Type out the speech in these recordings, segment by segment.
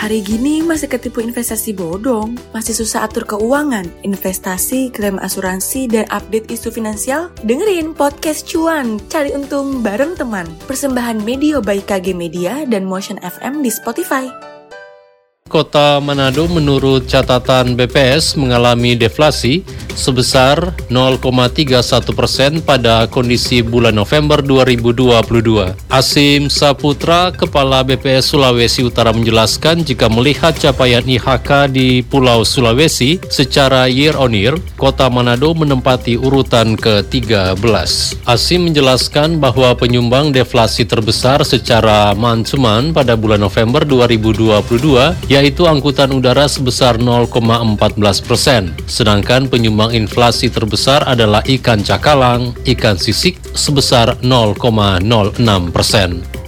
Hari gini masih ketipu investasi bodong, masih susah atur keuangan, investasi, klaim asuransi, dan update isu finansial? Dengerin podcast cuan, cari untung bareng teman. Persembahan media by KG Media dan Motion FM di Spotify. Kota Manado menurut catatan BPS mengalami deflasi sebesar 0,31 persen pada kondisi bulan November 2022. Asim Saputra, Kepala BPS Sulawesi Utara menjelaskan jika melihat capaian IHK di Pulau Sulawesi secara year on year, Kota Manado menempati urutan ke-13. Asim menjelaskan bahwa penyumbang deflasi terbesar secara mansuman pada bulan November 2022 yaitu angkutan udara sebesar 0,14 persen. Sedangkan penyumbang inflasi terbesar adalah ikan cakalang, ikan sisik sebesar 0,06 persen.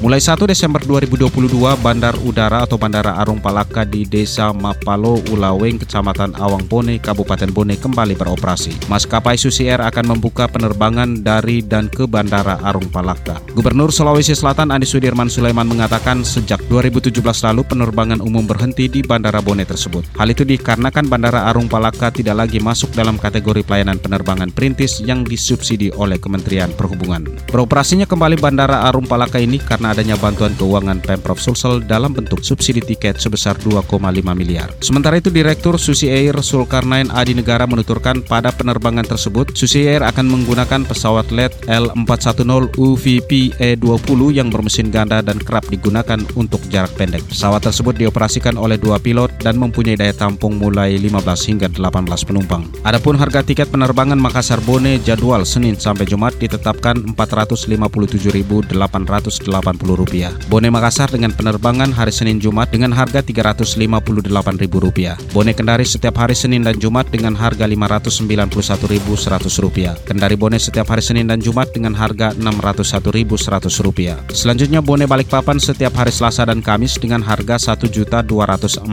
Mulai 1 Desember 2022, Bandar Udara atau Bandara Arung Palaka di Desa Mapalo, Ulaweng, Kecamatan Awang Bone, Kabupaten Bone kembali beroperasi. Maskapai Susi Air akan membuka penerbangan dari dan ke Bandara Arung Palaka. Gubernur Sulawesi Selatan Andi Sudirman Sulaiman mengatakan sejak 2017 lalu penerbangan umum berhenti di Bandara Bone tersebut. Hal itu dikarenakan Bandara Arung Palaka tidak lagi masuk dalam kategori pelayanan penerbangan perintis yang disubsidi oleh Kementerian Perhubungan. Beroperasinya kembali Bandara Arung Palaka ini karena adanya bantuan keuangan Pemprov Sulsel dalam bentuk subsidi tiket sebesar 2,5 miliar. Sementara itu Direktur Susi Air Sulkarnain Adi Negara menuturkan pada penerbangan tersebut Susi Air akan menggunakan pesawat LED L410 UVP E20 yang bermesin ganda dan kerap digunakan untuk jarak pendek. Pesawat tersebut dioperasikan oleh dua pilot dan mempunyai daya tampung mulai 15 hingga 18 penumpang. Adapun harga tiket penerbangan Makassar Bone jadwal Senin sampai Jumat ditetapkan Rp457.880 Rp50. Bone Makassar dengan penerbangan hari Senin Jumat dengan harga Rp358.000. Bone Kendari setiap hari Senin dan Jumat dengan harga Rp591.100. Kendari Bone setiap hari Senin dan Jumat dengan harga Rp601.100. Selanjutnya Bone Balikpapan setiap hari Selasa dan Kamis dengan harga Rp1.246.000.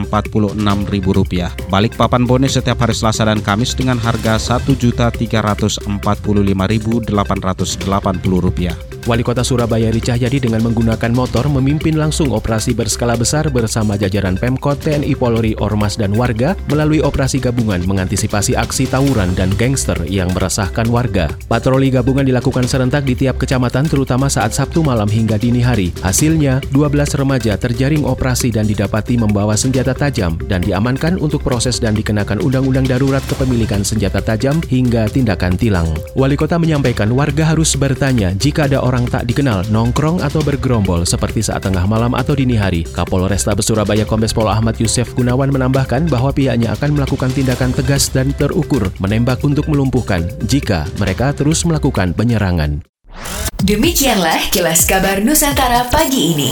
Balikpapan Bone setiap hari Selasa dan Kamis dengan harga Rp1.345.880. Wali Kota Surabaya Eri Cahyadi dengan menggunakan motor memimpin langsung operasi berskala besar bersama jajaran Pemkot, TNI Polri, Ormas, dan warga melalui operasi gabungan mengantisipasi aksi tawuran dan gangster yang meresahkan warga. Patroli gabungan dilakukan serentak di tiap kecamatan terutama saat Sabtu malam hingga dini hari. Hasilnya, 12 remaja terjaring operasi dan didapati membawa senjata tajam dan diamankan untuk proses dan dikenakan Undang-Undang Darurat Kepemilikan Senjata Tajam hingga tindakan tilang. Wali Kota menyampaikan warga harus bertanya jika ada orang orang tak dikenal nongkrong atau bergerombol seperti saat tengah malam atau dini hari. Kapolrestabes Surabaya Kombes Pol Ahmad Yusef Gunawan menambahkan bahwa pihaknya akan melakukan tindakan tegas dan terukur menembak untuk melumpuhkan jika mereka terus melakukan penyerangan. Demikianlah kilas kabar Nusantara pagi ini.